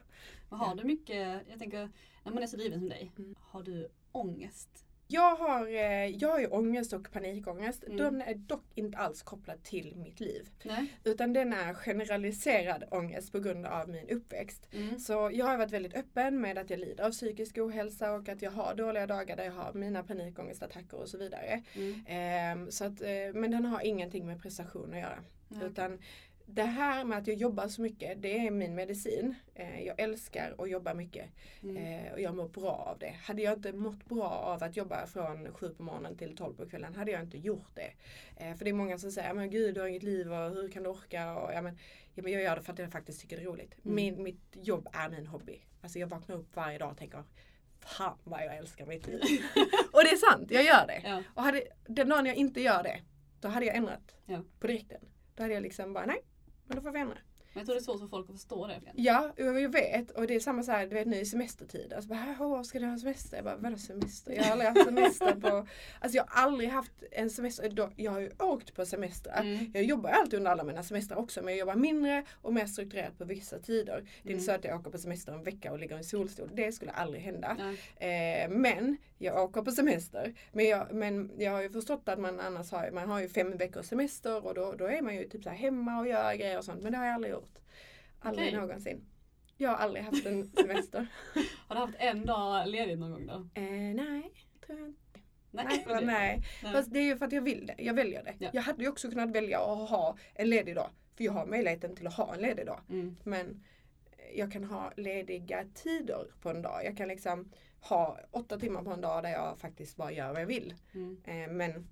Har du mycket, jag tänker när man är så driven som dig, Mm. har du ångest Jag har, eh, jag har ju ångest och panikångest. Mm. Den är dock inte alls kopplad till mitt liv. Nej. Utan den är generaliserad ångest på grund av min uppväxt. Mm. Så jag har varit väldigt öppen med att jag lider av psykisk ohälsa och att jag har dåliga dagar där jag har mina panikångestattacker och så vidare. Mm. Ehm, så att, eh, men den har ingenting med prestation att göra. Nej. Utan det här med att jag jobbar så mycket, det är min medicin. Eh, jag älskar att jobba mycket Mm. eh, och jag mår bra av det. Hade jag inte mått bra av att jobba från sju på morgonen till tolv på kvällen hade jag inte gjort det. Eh, för det är många som säger, men gud du har inget liv och hur kan du orka? Och, ja, men, ja, men jag gör det för att jag faktiskt tycker det är roligt. Mm. Min, mitt jobb är min hobby. Alltså jag vaknar upp varje dag och tänker, fan vad jag älskar mitt liv. och det är sant, jag gör det. Ja. Och hade, den dagen jag inte gör det, då hade jag ändrat Ja. på direkten. Då hade jag liksom bara, nej, men då får vi ändra. Jag tror det är svårt för folk att förstå det. Ja, jag vet. Och det är samma så här, du vet nu i semestertid. Alltså bara, ska du ha semester? Jag bara, vadå semester? Jag har aldrig haft semester på... Alltså jag har aldrig haft en semester. Jag har ju åkt på semestrar. Mm. Jag jobbar alltid under alla mina semestrar också men jag jobbar mindre och mer strukturerat på vissa tider. Det är Mm. inte så att jag åker på semester en vecka och ligger i en solstol. Det skulle aldrig hända. Eh, men jag åker på semester. Men jag, men jag har ju förstått att man annars har, man har ju fem veckors semester och då, då är man ju typ så här hemma och gör grejer och sånt. Men det har jag aldrig gjort. Aldrig Okej. någonsin. Jag har aldrig haft en semester. Har du haft en dag ledigt någon gång då? eh, nej, tror jag inte. Nej. Nej, nej. nej. Fast det är ju för att jag vill det. Jag väljer det. Ja. Jag hade ju också kunnat välja att ha en ledig dag. För jag har möjligheten till att ha en ledig dag. Mm. Men jag kan ha lediga tider på en dag. Jag kan liksom ha åtta timmar på en dag där jag faktiskt bara gör vad jag vill. Mm. Eh, men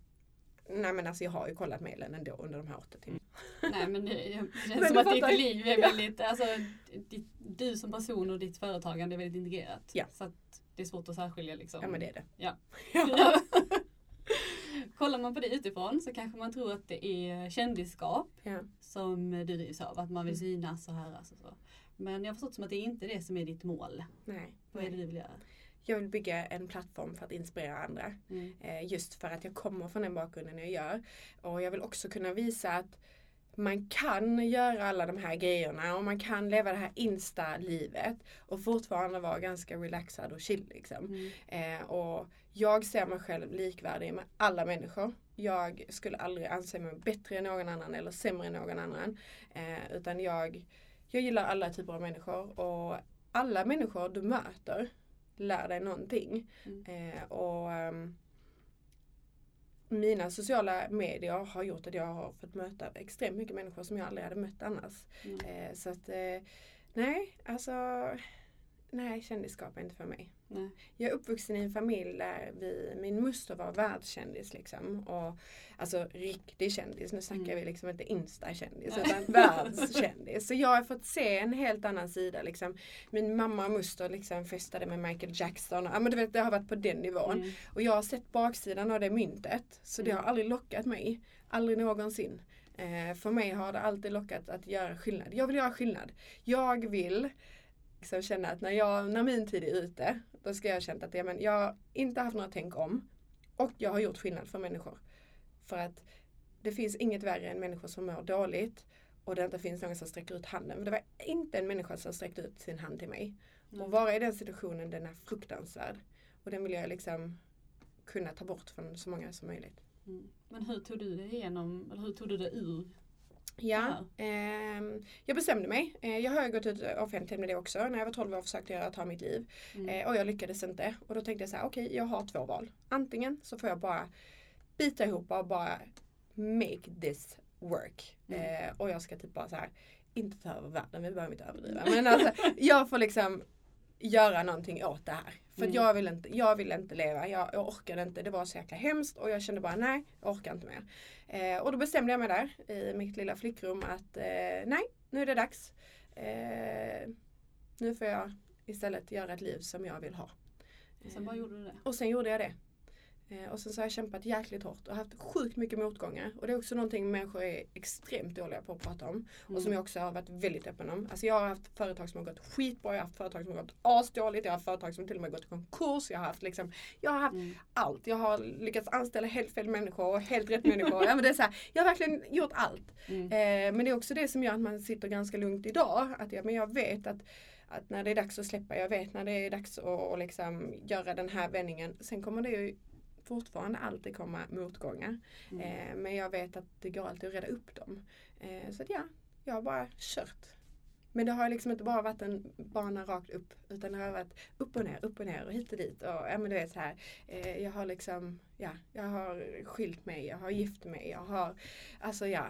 Nej men alltså jag har ju kollat mejlen ändå under de här åtta timmarna. Nej men det, känns Men som att ditt liv är väldigt, alltså ditt, du som person och ditt företagande är väldigt integrerat. Ja. Så att det är svårt att särskilja liksom. Ja men det är det. Ja. Ja. Kollar man på det utifrån så kanske man tror att det är kändisskap Ja. som du drivs av, att man vill Mm. synas och höras och så. Men jag har förstått som att det är inte det som är ditt mål. Nej. Vad är det du vill göra? Jag vill bygga en plattform för att inspirera andra. Mm. Eh, just för att jag kommer från den bakgrunden jag gör. Och jag vill också kunna visa att man kan göra alla de här grejerna och man kan leva det här insta-livet och fortfarande vara ganska relaxad och chill liksom. Mm. Eh, och jag ser mig själv likvärdig med alla människor. Jag skulle aldrig anse mig bättre än någon annan eller sämre än någon annan. Eh, utan jag, jag gillar alla typer av människor och alla människor du möter lär dig någonting. Mm. Eh, och ehm, mina sociala medier har gjort att jag har fått möta extremt mycket människor som jag aldrig hade mött annars. Mm. Eh, så att eh, nej, alltså nej, kändisskap är inte för mig. Nej. Jag är uppvuxen i en familj där vi, min moster var världskändis liksom. Och, alltså riktig kändis, nu snackar Mm. vi liksom inte instakändis utan världskändis. Så jag har fått se en helt annan sida liksom. Min mamma och moster liksom festade med Michael Jackson. Ja, men du vet, det har varit på den nivån. Mm. Och jag har sett baksidan av det myntet. Så det Mm. har aldrig lockat mig. Aldrig någonsin. Eh, för mig har det alltid lockat att göra skillnad. Jag vill göra skillnad. Jag vill liksom känna att när, jag, när min tid är ute, då ska jag ha känt att ja, men jag har inte haft några tänk om. Och jag har gjort skillnad för människor. För att det finns inget värre än människor som mår dåligt och det inte finns någon som sträcker ut handen. För det var inte en människa som sträckte ut sin hand till mig. Mm. Och vara i den situationen, den är fruktansvärd. Och den vill jag liksom kunna ta bort från så många som möjligt. Mm. Men hur tog du dig igenom, eller hur tog du dig ur? Ja, ehm, jag bestämde mig. Eh, jag har gått ut offentligt med det också. När jag var 12 år försökte jag ta mitt liv. Mm. Eh, och jag lyckades inte. Och då tänkte jag så här, okej jag har två val. Antingen så får jag bara bita ihop och bara make this work. Mm. Eh, och jag ska typ bara så här, inte ta över världen, vi behöver inte överdriva. Men alltså, jag får liksom göra någonting åt det här. För Mm. jag, vill inte, jag vill inte leva, jag, jag orkade inte, det var så jäkla hemskt och jag kände bara nej, jag orkar inte mer. Eh, och då bestämde jag mig där i mitt lilla flickrum att eh, nej, nu är det dags. Eh, nu får jag istället göra ett liv som jag vill ha. Sen bara gjorde du det. Och sen gjorde jag det. Eh, och sen så har jag kämpat jäkligt hårt och haft sjukt mycket motgångar. Och det är också någonting människor är extremt dåliga på att prata om. Och som Mm. jag också har varit väldigt öppen om. Alltså jag har haft företag som har gått skitbra, jag har haft företag som har gått asdåligt, jag har haft företag som till och med gått i konkurs. Jag har haft liksom, jag har haft Mm. allt. Jag har lyckats anställa helt fel människor och helt rätt människor. ja, men det är så här, jag har verkligen gjort allt. Mm. Eh, men det är också det som gör att man sitter ganska lugnt idag. Att jag, men jag vet att, att när det är dags att släppa, jag vet när det är dags att, att liksom göra den här vändningen. Sen kommer det ju fortfarande alltid komma motgångar. Mm. Eh, men jag vet att det går alltid att reda upp dem. Eh, så att ja, jag har bara kört. Men det har liksom inte bara varit en bana rakt upp utan det har varit upp och ner, upp och ner och hit och dit. Och, ja, men du vet så här, eh, jag har liksom, ja, jag har skilt mig, jag har gift mig, jag har, alltså ja.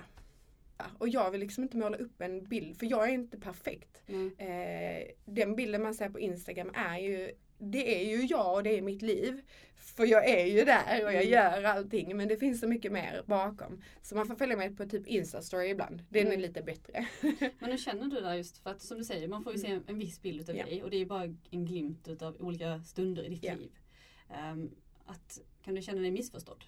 ja. Och jag vill liksom inte måla upp en bild, för jag är inte perfekt. Mm. Eh, den bilden man ser på Instagram är ju det är ju jag och det är mitt liv. För jag är ju där och jag Mm. gör allting men det finns så mycket mer bakom. Så man får följa med på typ Insta-story ibland. Den är Mm. lite bättre. Men hur känner du där just för att som du säger, man får ju se en, en viss bild utav Mm. Ja. dig och det är bara en glimt utav olika stunder i ditt Ja. liv. Ehm, att, kan du känna dig missförstådd?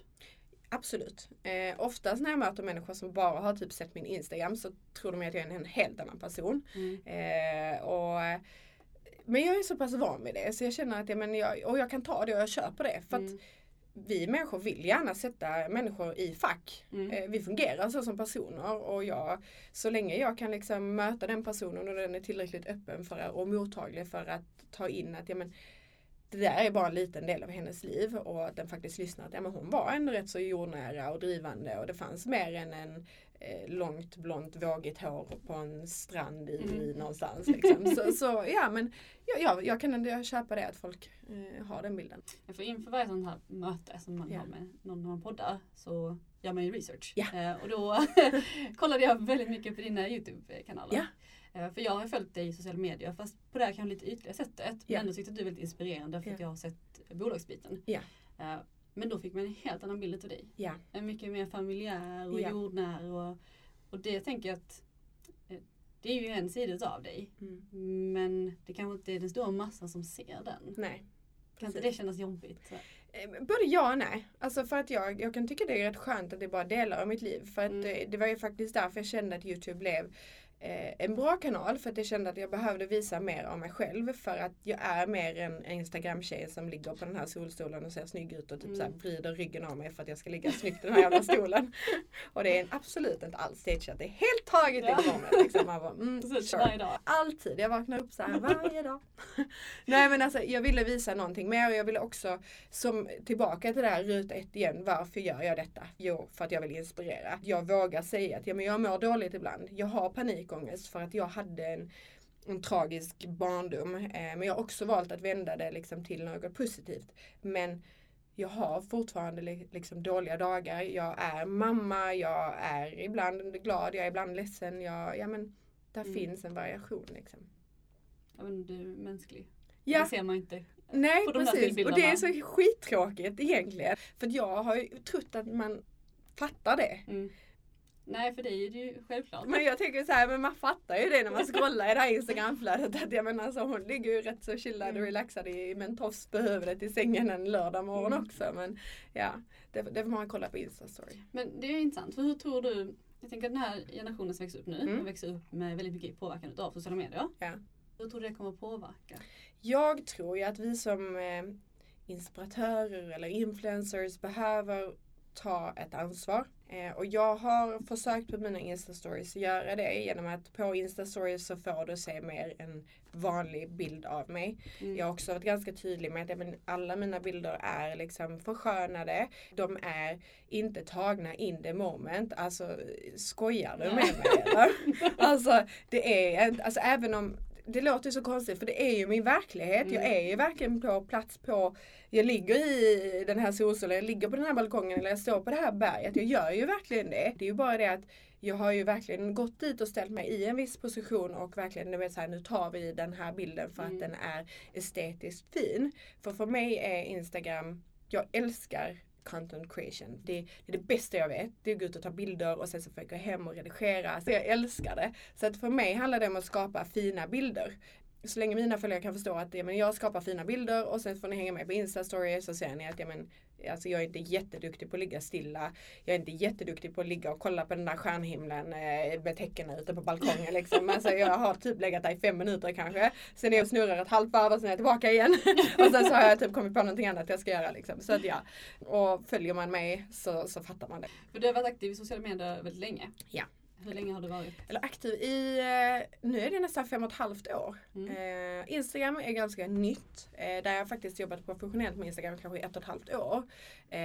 Absolut. Eh, oftast när jag möter människor som bara har typ sett min Instagram så tror de att jag är en helt annan person. Mm. Eh, och, men jag är så pass van vid det så jag känner att ja, men jag, och jag kan ta det och jag köper det. För att Mm. vi människor vill gärna sätta människor i fack. Mm. Eh, Vi fungerar så som personer och jag, så länge jag kan liksom möta den personen och den är tillräckligt öppen för, och mottaglig för att ta in att ja, men, det där är bara en liten del av hennes liv och att den faktiskt lyssnar att ja, men hon var ändå rätt så jordnära och drivande och det fanns mer än en långt blont vågigt hår på en strand i, Mm. någonstans. Liksom. Så, så ja men jag, jag, jag kan ändå köpa det att folk eh, har den bilden. För inför varje sånt här möte som man Ja. har med någon när man poddar så gör man ju research. Ja. Eh, och då kollade jag väldigt mycket på dina Youtube-kanaler. Eh, för jag har följt dig i sociala medier fast på det här kanske lite ytliga sättet. Men Ja. ändå tyckte att du är väldigt inspirerande för att Ja. jag har sett bolagsbiten. Men då fick man en helt annan bild av dig. Ja. En mycket mer familjär och Ja. jordnära. Och, och det tänker jag att eh, det är ju en sida av dig. Mm. Men det kanske inte är den stora massan som ser den. Nej. Kan inte det kännas jobbigt? Så. Eh, Både ja och nej. Alltså för att jag, jag kan tycka det är rätt skönt att det är bara delar av mitt liv. För att Mm. eh, det var ju faktiskt därför jag kände att Youtube blev en bra kanal. För att jag kände att jag behövde visa mer av mig själv. För att jag är mer en Instagram-tjej som ligger på den här solstolen och ser snygg ut och typ Mm. så vrider ryggen av mig för att jag ska ligga snyggt i den här jävla stolen. och det är absolut inte alls stageat. Det är helt taget Ja. i morgonen. Liksom. Man bara, mm, Precis, sure. varje dag. Alltid. Jag vaknar upp så här varje dag. Nej men alltså jag ville visa någonting mer och jag ville också som tillbaka till det här ruta ett igen. Varför gör jag detta? Jo, för att jag vill inspirera. Jag vågar säga att ja, men jag mår dåligt ibland. Jag har panikångest för att jag hade en en tragisk barndom. Eh, men jag har också valt att vända det liksom till något positivt. Men jag har fortfarande li- liksom dåliga dagar. Jag är mamma, jag är ibland glad, jag är ibland ledsen. Jag, ja, men där Mm. finns en variation. Liksom. Ja, men du är mänsklig. Ja, Det ser man inte. nej på de precis. Och det är så skittråkigt egentligen. För jag har ju trott att man fattar det. Mm. Nej, för dig är det ju självklart. Men jag tänker så här, men man fattar ju det när man scrollar i det här instagramflödet. Att jag menar alltså, hon ligger ju rätt så chillad och Mm. relaxad i, med en tofs på huvudet i sängen en lördag morgon Mm. också. Men ja, det, det får man kolla på instastory. Men det är intressant, för hur tror du, jag tänker att den här generationen som växer upp nu, Mm. växer upp med väldigt mycket påverkan av sociala medier. Ja. Hur tror du det kommer påverka? Jag tror ju att vi som eh, inspiratörer eller influencers behöver ta ett ansvar. Eh, och jag har försökt på mina instastories göra det genom att på instastories så får du se mer en vanlig bild av mig. Mm. Jag har också varit ganska tydlig med att men alla mina bilder är liksom förskönade. De är inte tagna in the moment. Alltså skojar du med mig eller? Alltså det är alltså även om det låter så konstigt för det är ju min verklighet. Jag Mm. är ju verkligen på plats på, jag ligger i den här solstolen, jag ligger på den här balkongen eller jag står på det här berget. Jag gör ju verkligen det. Det är ju bara det att jag har ju verkligen gått dit och ställt mig i en viss position och verkligen, du vet så här, nu tar vi den här bilden för Mm. att den är estetiskt fin. För för mig är Instagram, jag älskar content creation. Det, det är det bästa jag vet. Det är att gå ut och ta bilder och sen så får jag gå hem och redigera. Så jag älskar det. Så att för mig handlar det om att skapa fina bilder. Så länge mina följare kan förstå att ja, men jag skapar fina bilder och sen får ni hänga med på Insta-stories så ser ni att ja, men, alltså, jag är inte jätteduktig på att ligga stilla. Jag är inte jätteduktig på att ligga och kolla på den där stjärnhimlen eh, med tecknen ute på balkongen. Liksom. Alltså, jag har typ legat där i fem minuter kanske. Sen är jag och snurrar ett halvt varv och sen är jag tillbaka igen. och sen så har jag typ kommit på någonting annat jag ska göra. Liksom. Så att ja. Och följer man mig så, så fattar man det. För du har varit aktiv i sociala medier väldigt länge. Ja. Hur länge har du varit? Eller aktiv i, eh, nu är det nästan fem och ett halvt år. Mm. Eh, Instagram är ganska nytt. Eh, där jag faktiskt jobbat professionellt med Instagram kanske i ett och ett halvt år. Eh,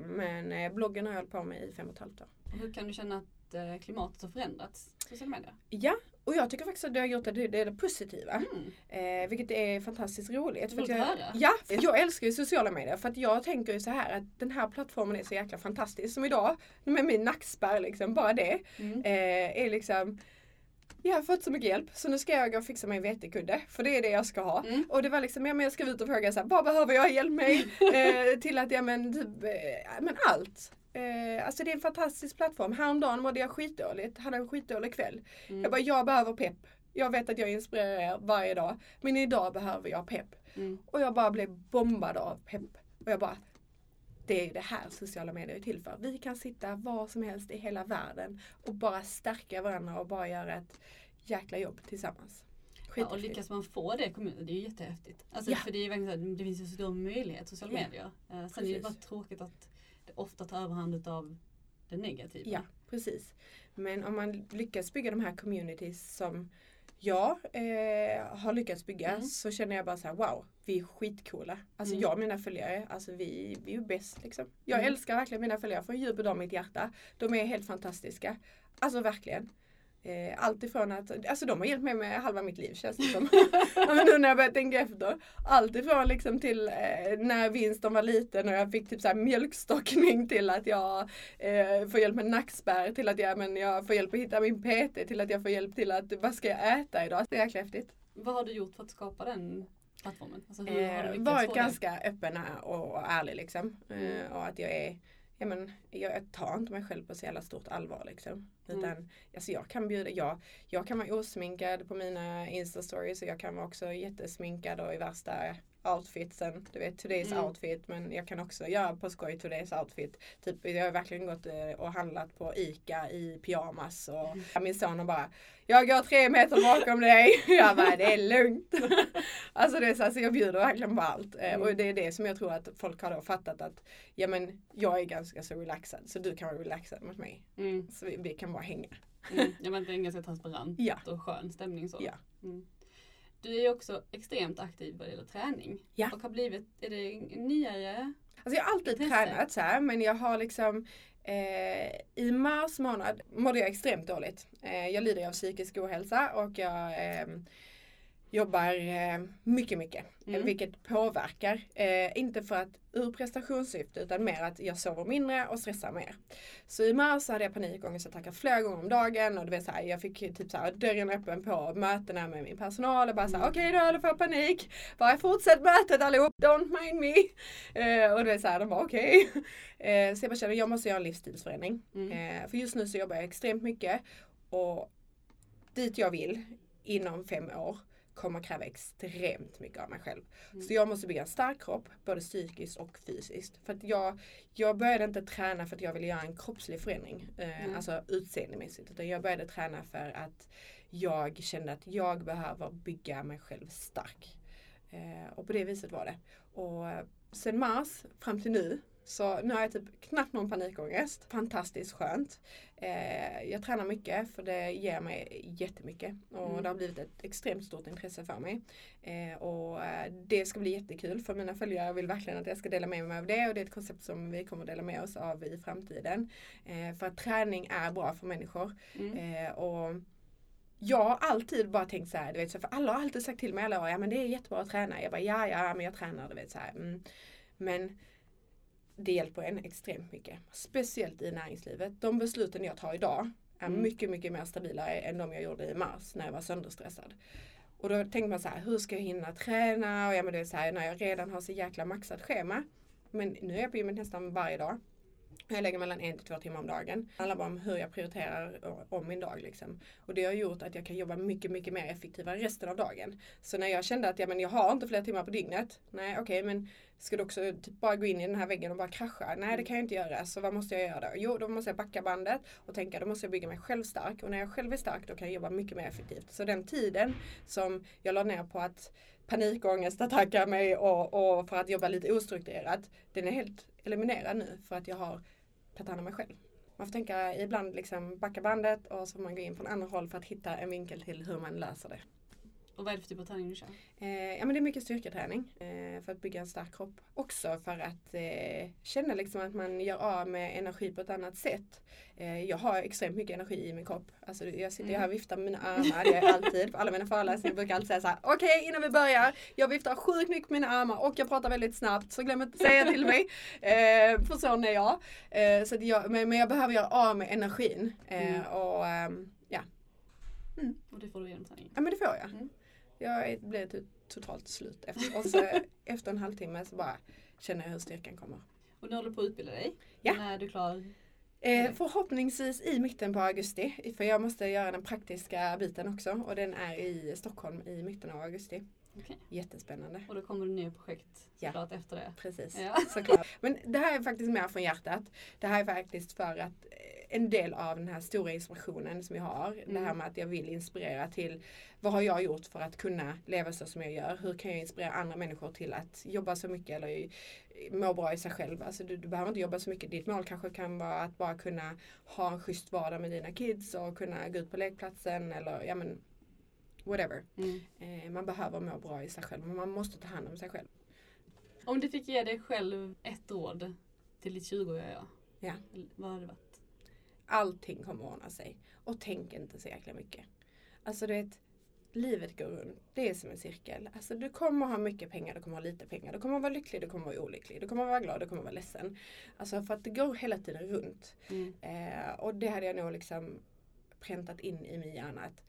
men bloggen har jag hållit på med i fem och ett halvt år. Hur kan du känna att klimatet har förändrats? Sociala medier? Ja, och jag tycker faktiskt att det har gjort det, det, är det positiva. Mm. Eh, vilket är fantastiskt roligt. För jag, ja, jag älskar ju sociala medier för att jag tänker ju så här att den här plattformen är så jäkla fantastisk. Som idag med min nackspärr liksom, bara det Mm. eh, är liksom jag har fått så mycket hjälp så nu ska jag gå och fixa mig en vetekudde för det är det jag ska ha. Mm. Och det var liksom, ja, men jag ska ut och fråga så här, vad behöver jag hjälp med? eh, till att, ja men typ, eh, men allt. Eh, alltså det är en fantastisk plattform. Häromdagen mådde jag skitdåligt, hade en skitdålig kväll. Mm. Jag bara, jag behöver pepp. Jag vet att jag inspirerar er varje dag. Men idag behöver jag pepp. Mm. Och jag bara blev bombad av pepp. Och jag bara, det är det här sociala medier är till för. Vi kan sitta var som helst i hela världen och bara stärka varandra och bara göra ett jäkla jobb tillsammans. Ja, och lyckas man få det i kommunen, det är ju jättehäftigt. Alltså, Ja. För det, är ju verkligen så här, det finns ju så stor möjlighet, sociala medier. Eh, sen är det Precis. bara tråkigt att ofta tar överhand utav det negativa. Ja, precis. Men om man lyckas bygga de här communities som jag eh, har lyckats bygga Mm. så känner jag bara så här: wow, vi är skitcoola. Alltså Mm. jag och mina följare, alltså vi, vi är bäst liksom. Jag Mm. älskar verkligen mina följare från djupet av mitt hjärta. De är helt fantastiska. Alltså verkligen. Eh, allt ifrån att, alltså de har hjälpt mig med halva mitt liv känns det som. men nu när jag börjar tänka efter. Allt ifrån liksom till eh, när Winston var liten och jag fick typ så mjölkstockning till att jag eh, får hjälp med nackspärr till att jag, men jag får hjälp att hitta min PT till att jag får hjälp till att vad ska jag äta idag. Det är jäkla häftigt. Vad har du gjort för att skapa den plattformen? Alltså, Eh, varit ganska öppen och, och ärlig liksom. Eh, Mm. och att jag är Ja, men, jag, jag tar inte mig själv på så jävla stort allvar liksom. Mm. Utan alltså, jag kan bjuda, jag, jag kan vara osminkad på mina instastories och jag kan vara också jättesminkad och i värsta outfitsen. Du vet today's Mm. outfit men jag kan också göra på skoj today's outfit. Typ, jag har verkligen gått eh, och handlat på ICA i pyjamas och Mm. min son har bara Jag går tre meter bakom dig. Jag bara det är lugnt. alltså det är så, alltså jag bjuder verkligen på allt. Eh, Mm. Och det är det som jag tror att folk har då fattat att ja men jag är ganska så relaxad så du kan vara relaxad mot mig. Mm, Så vi, vi kan bara hänga. mm. Jag vet, det är en ganska transparent Ja. och skön stämning. Så. Ja. Mm. Du är också extremt aktiv vad gäller träning. Ja. Och har blivit, är det nyare? Alltså jag har alltid Intresse. tränat så här men jag har liksom eh, I mars månad mådde jag extremt dåligt. Eh, jag lider av psykisk ohälsa och jag eh, jobbar eh, mycket mycket. Mm. Vilket påverkar. Eh, inte för att ur prestationssyfte utan mer att jag sover mindre och stressar mer. Så i mars så hade jag panikångestattacker flera gånger om dagen och det var så här, jag fick typ så här, dörren öppen på mötena med min personal och bara så här, Mm. okej då alla får panik. Bara fortsätt mötet allihop, don't mind me. Eh, och det var så här, de bara okej. Eh, så jag bara kände jag måste göra en livsstilsförändring. Mm. För just nu så jobbar jag extremt mycket och dit jag vill inom fem år kommer kräva extremt mycket av mig själv. Mm. Så jag måste bygga en stark kropp, både psykiskt och fysiskt. För att jag, jag började inte träna för att jag ville göra en kroppslig förändring, eh, Mm. alltså utseendemässigt. Utan jag började träna för att jag kände att jag behöver bygga mig själv stark. Eh, och på det viset var det. Och sen mars fram till nu så nu har jag typ knappt någon panikångest. Fantastiskt skönt. Eh, jag tränar mycket för det ger mig jättemycket. Och Mm. det har blivit ett extremt stort intresse för mig. Eh, och eh, det ska bli jättekul för mina följare vill verkligen att jag ska dela med mig av det. Och det är ett koncept som vi kommer dela med oss av i framtiden. Eh, för att träning är bra för människor. Mm. Eh, och jag har alltid bara tänkt så här, du vet, så för alla har alltid sagt till mig alla år, ja men det är jättebra att träna. Jag bara, ja ja men jag tränar, du vet så här. Mm. Men det hjälper en extremt mycket. Speciellt i näringslivet. De besluten jag tar idag är Mm. mycket, mycket mer stabila än de jag gjorde i mars när jag var sönderstressad. Och då tänker man så här, hur ska jag hinna träna? Och ja, men det är så här, när jag redan har så jäkla maxat schema. Men nu är jag på gymmet nästan varje dag. Jag lägger mellan en till två timmar om dagen. Det handlar bara om hur jag prioriterar om min dag. Liksom. Och det har gjort att jag kan jobba mycket, mycket mer effektivare resten av dagen. Så när jag kände att ja, men jag har inte fler timmar på dygnet. Nej okej men ska du också typ bara gå in i den här väggen och bara krascha? Nej det kan jag inte göra. Så vad måste jag göra då? Jo då måste jag backa bandet och tänka då måste jag bygga mig själv stark. Och när jag själv är stark då kan jag jobba mycket mer effektivt. Så den tiden som jag la ner på att panikångest attackar mig och, och för att jobba lite ostrukturerat. Den är helt eliminerad nu för att jag har tagit hand om mig själv. Man får tänka ibland liksom backa bandet och så får man gå in från andra håll för att hitta en vinkel till hur man löser det. Och vad är det för typ av träning du kör? Eh, ja men det är mycket styrketräning eh, för att bygga en stark kropp. Också för att eh, känna liksom att man gör av med energi på ett annat sätt. Eh, jag har extremt mycket energi i min kropp. Alltså, jag sitter mm. här och viftar med mina armar, det gör jag alltid på alla mina föreläsningar. Jag brukar alltid säga så här: okej okay, innan vi börjar, jag viftar sjukt mycket med mina armar och jag pratar väldigt snabbt så glöm inte att säga till mig. Eh, för sån är jag. Eh, så jag men, men, jag behöver göra av med energin. Mm. Och ehm, ja. Mm. Och det får du genom träningen? Ja men det får jag. Mm. Jag blev typ totalt slut. Efter, och så, efter en halvtimme så bara känner jag hur styrkan kommer. Och nu håller du på att utbilda dig? Ja. När är du klar? Eh, förhoppningsvis i mitten på augusti. För jag måste göra den praktiska biten också. Och den är i Stockholm i mitten av augusti. Okay. Jättespännande. Och då kommer det nya projekt såklart ja. efter det. Precis, ja. såklart. Men det här är faktiskt mer från hjärtat. Det här är faktiskt för att en del av den här stora inspirationen som jag har. Mm. Det här mm. med att jag vill inspirera till vad har jag gjort för att kunna leva så som jag gör? Hur kan jag inspirera andra människor till att jobba så mycket eller må bra i sig själv? Alltså du, du behöver inte jobba så mycket. Ditt mål kanske kan vara att bara kunna ha en schysst vardag med dina kids och kunna gå ut på lekplatsen eller ja men whatever. Mm. Eh, man behöver må bra i sig själv men man måste ta hand om sig själv. Om du fick ge dig själv ett råd till ditt 20-åriga jag. Ja. Vad hade det varit? allting kommer ordna sig. Och tänk inte så jäkla mycket. Alltså det livet går runt. Det är som en cirkel. Alltså du kommer ha mycket pengar, du kommer ha lite pengar. Du kommer vara lycklig, du kommer vara olycklig. Du kommer vara glad, du kommer vara ledsen. Alltså för att det går hela tiden runt. Mm. Eh, och det hade jag nog liksom präntat in i min hjärna. Att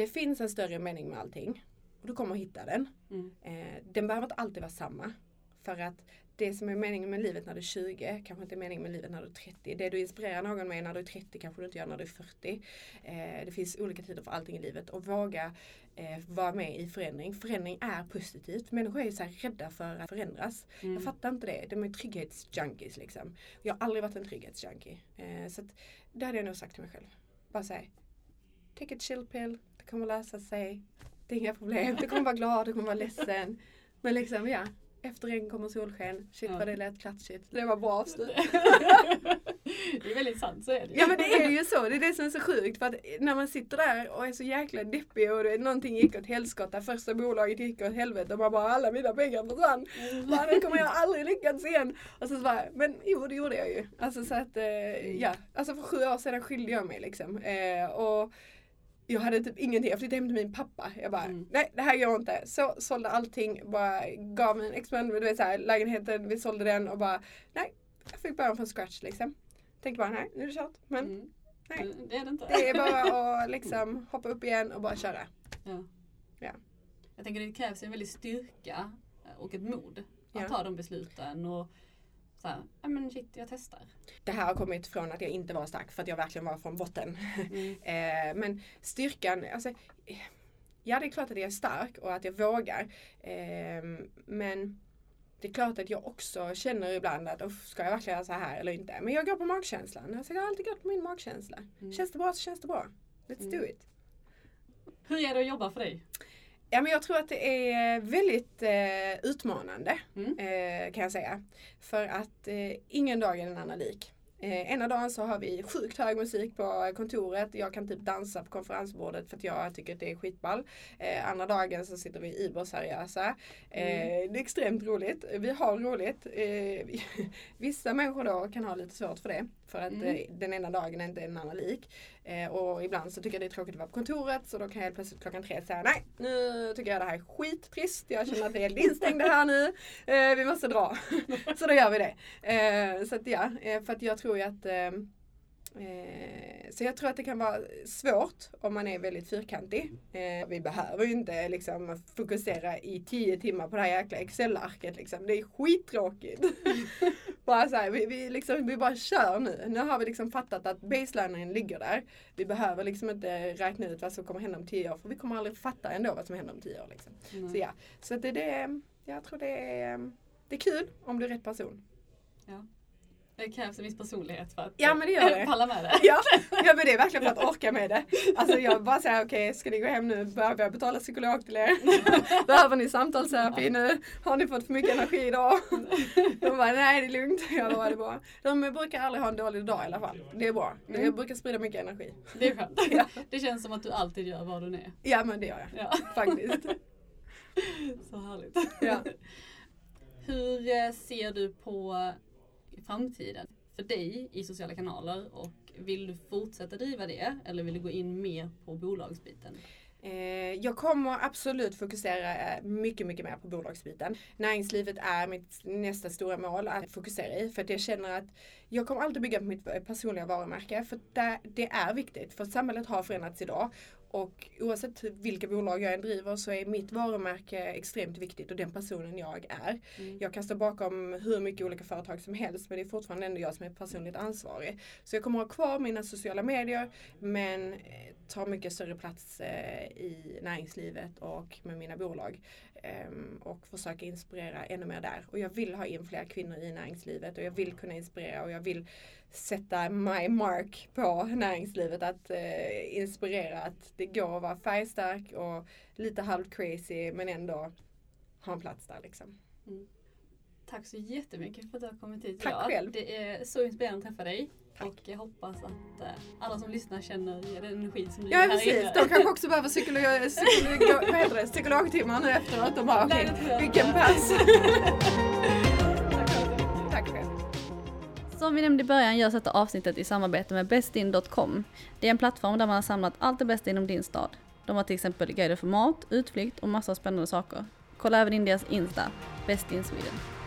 det finns en större mening med allting. Och du kommer hitta den. Mm. Eh, den behöver inte alltid vara samma. För att det som är meningen med livet när du är 20 kanske inte är meningen med livet när du är 30. Det du inspirerar någon med när du är 30 kanske du inte gör när du är 40. Eh, det finns olika tider för allting i livet och våga eh, vara med i förändring. Förändring är positivt. Människor är så rädda för att förändras. Mm. Jag fattar inte det. De är trygghetsjunkies liksom. Jag har aldrig varit en trygghetsjunkie. Eh, så att, det hade jag nog sagt till mig själv. Bara säga Take a chill pill. Det kommer lösa sig. Det är inga problem. Du kommer vara glad, du kommer vara ledsen. Men liksom ja, efter regn kommer solsken. Shit ja. vad det lät klatschigt. Det var bra avslut. det är väldigt sant, så är det Ja men det är ju så. Det är det som är så sjukt. För att när man sitter där och är så jäkla deppig och det, någonting gick åt helskotta. Första bolaget gick åt helvete och man bara alla mina pengar försvann. Mm. Bara, det kommer jag aldrig lyckas igen. Och så, så bara, men jo det gjorde jag ju. Alltså så att, eh, mm. ja. Alltså för sju år sedan skilde jag mig liksom. Eh, och jag hade typ ingenting. Jag flyttade hem till min pappa. Jag bara, mm. nej det här går inte. Så sålde allting, bara gav en experiment, du vet såhär, lägenheten, vi sålde den och bara, nej. Jag fick börja från scratch liksom. Tänkte bara, nej nu är det kört. Men mm. nej. Det är det inte. Det är bara att liksom hoppa upp igen och bara köra. Ja. ja. Jag tänker det krävs en väldig styrka och ett mod att ja. ta de besluten. Och så här, ja men shit, jag testar. Det här har kommit från att jag inte var stark för att jag verkligen var från botten. Mm. eh, men styrkan, alltså Ja det är klart att jag är stark och att jag vågar. Eh, men det är klart att jag också känner ibland att ska jag verkligen göra så här eller inte. Men jag går på magkänslan. Alltså, jag har alltid gått på min magkänsla. Mm. Känns det bra så känns det bra. Let's mm. do it. Hur är det att jobba för dig? Ja, men jag tror att det är väldigt eh, utmanande mm. eh, kan jag säga. För att eh, ingen dag är en annan lik. Eh, ena dagen så har vi sjukt hög musik på kontoret. Jag kan typ dansa på konferensbordet för att jag tycker att det är skitball. Eh, andra dagen så sitter vi überseriösa. Eh, mm. Det är extremt roligt. Vi har roligt. Vissa människor då kan ha lite svårt för det. För att mm. Eh, den ena dagen är inte en annan lik. Eh, och ibland så tycker jag det är tråkigt att vara på kontoret så då kan jag plötsligt klockan tre säga nej nu tycker jag det här är skittrist. Jag känner att vi är helt instängda här nu. Eh, vi måste dra. så då gör vi det. Så att ja, för att jag tror ju att eh, så jag tror att det kan vara svårt om man är väldigt fyrkantig. Eh, vi behöver ju inte liksom fokusera i tio timmar på det här jäkla Excel-arket. Liksom. Det är skittråkigt. bara så här, vi, vi, liksom, vi bara kör nu. Nu har vi liksom fattat att baselinen ligger där. Vi behöver liksom inte räkna ut vad som kommer hända om tio år för vi kommer aldrig fatta ändå vad som händer om tio år. Liksom. Mm. Så ja, så det, det, jag tror det är, det är kul om du är rätt person. Ja. Det krävs en viss personlighet för att ja, men det gör det. palla med det. Ja, ja men det är verkligen för att orka med det. Alltså jag bara säger okej okay, ska ni gå hem nu? Behöver jag betala psykolog till er? Behöver ni samtalsterapi nu? Har ni fått för mycket energi idag? De bara nej det är lugnt. Jag bara, det är bra. De brukar aldrig ha en dålig dag i alla fall. Det är bra. Jag mm. brukar sprida mycket energi. Det är skönt. Ja. Det känns som att du alltid gör vad du är. Ja men det gör jag. Ja. Faktiskt. Så härligt. Ja. Hur eh, ser du på framtiden för dig i sociala kanaler och vill du fortsätta driva det eller vill du gå in mer på bolagsbiten? Eh, jag kommer absolut fokusera eh, mycket, mycket mer på bolagsbiten. Näringslivet är mitt nästa stora mål att fokusera i för att jag känner att jag kommer alltid bygga på mitt personliga varumärke för det är viktigt för samhället har förändrats idag och oavsett vilka bolag jag än driver så är mitt varumärke extremt viktigt och den personen jag är. Mm. Jag kan stå bakom hur mycket olika företag som helst men det är fortfarande ändå jag som är personligt ansvarig. Så jag kommer ha kvar mina sociala medier men eh, ta mycket större plats eh, i näringslivet och med mina bolag. Ehm, och försöka inspirera ännu mer där. Och jag vill ha in fler kvinnor i näringslivet och jag vill kunna inspirera och jag vill sätta my mark på näringslivet. Att eh, inspirera att det går att vara färgstark och lite halvt crazy men ändå ha en plats där liksom. Mm. Tack så jättemycket för att du har kommit hit Tack idag. själv. Det är så inspirerande att träffa dig. Och jag hoppas att uh, alla som lyssnar känner den energi som du ja, här precis. inne. De kanske också behöver psykolog, psykolog, vad heter det? psykologtimmar nu efteråt. De bara okej, okay, vilken pass. Som vi nämnde i början görs detta avsnittet i samarbete med bestin.com. Det är en plattform där man har samlat allt det bästa inom din stad. De har till exempel guider för mat, utflykt och massa spännande saker. Kolla även in deras Insta, Best in Sweden.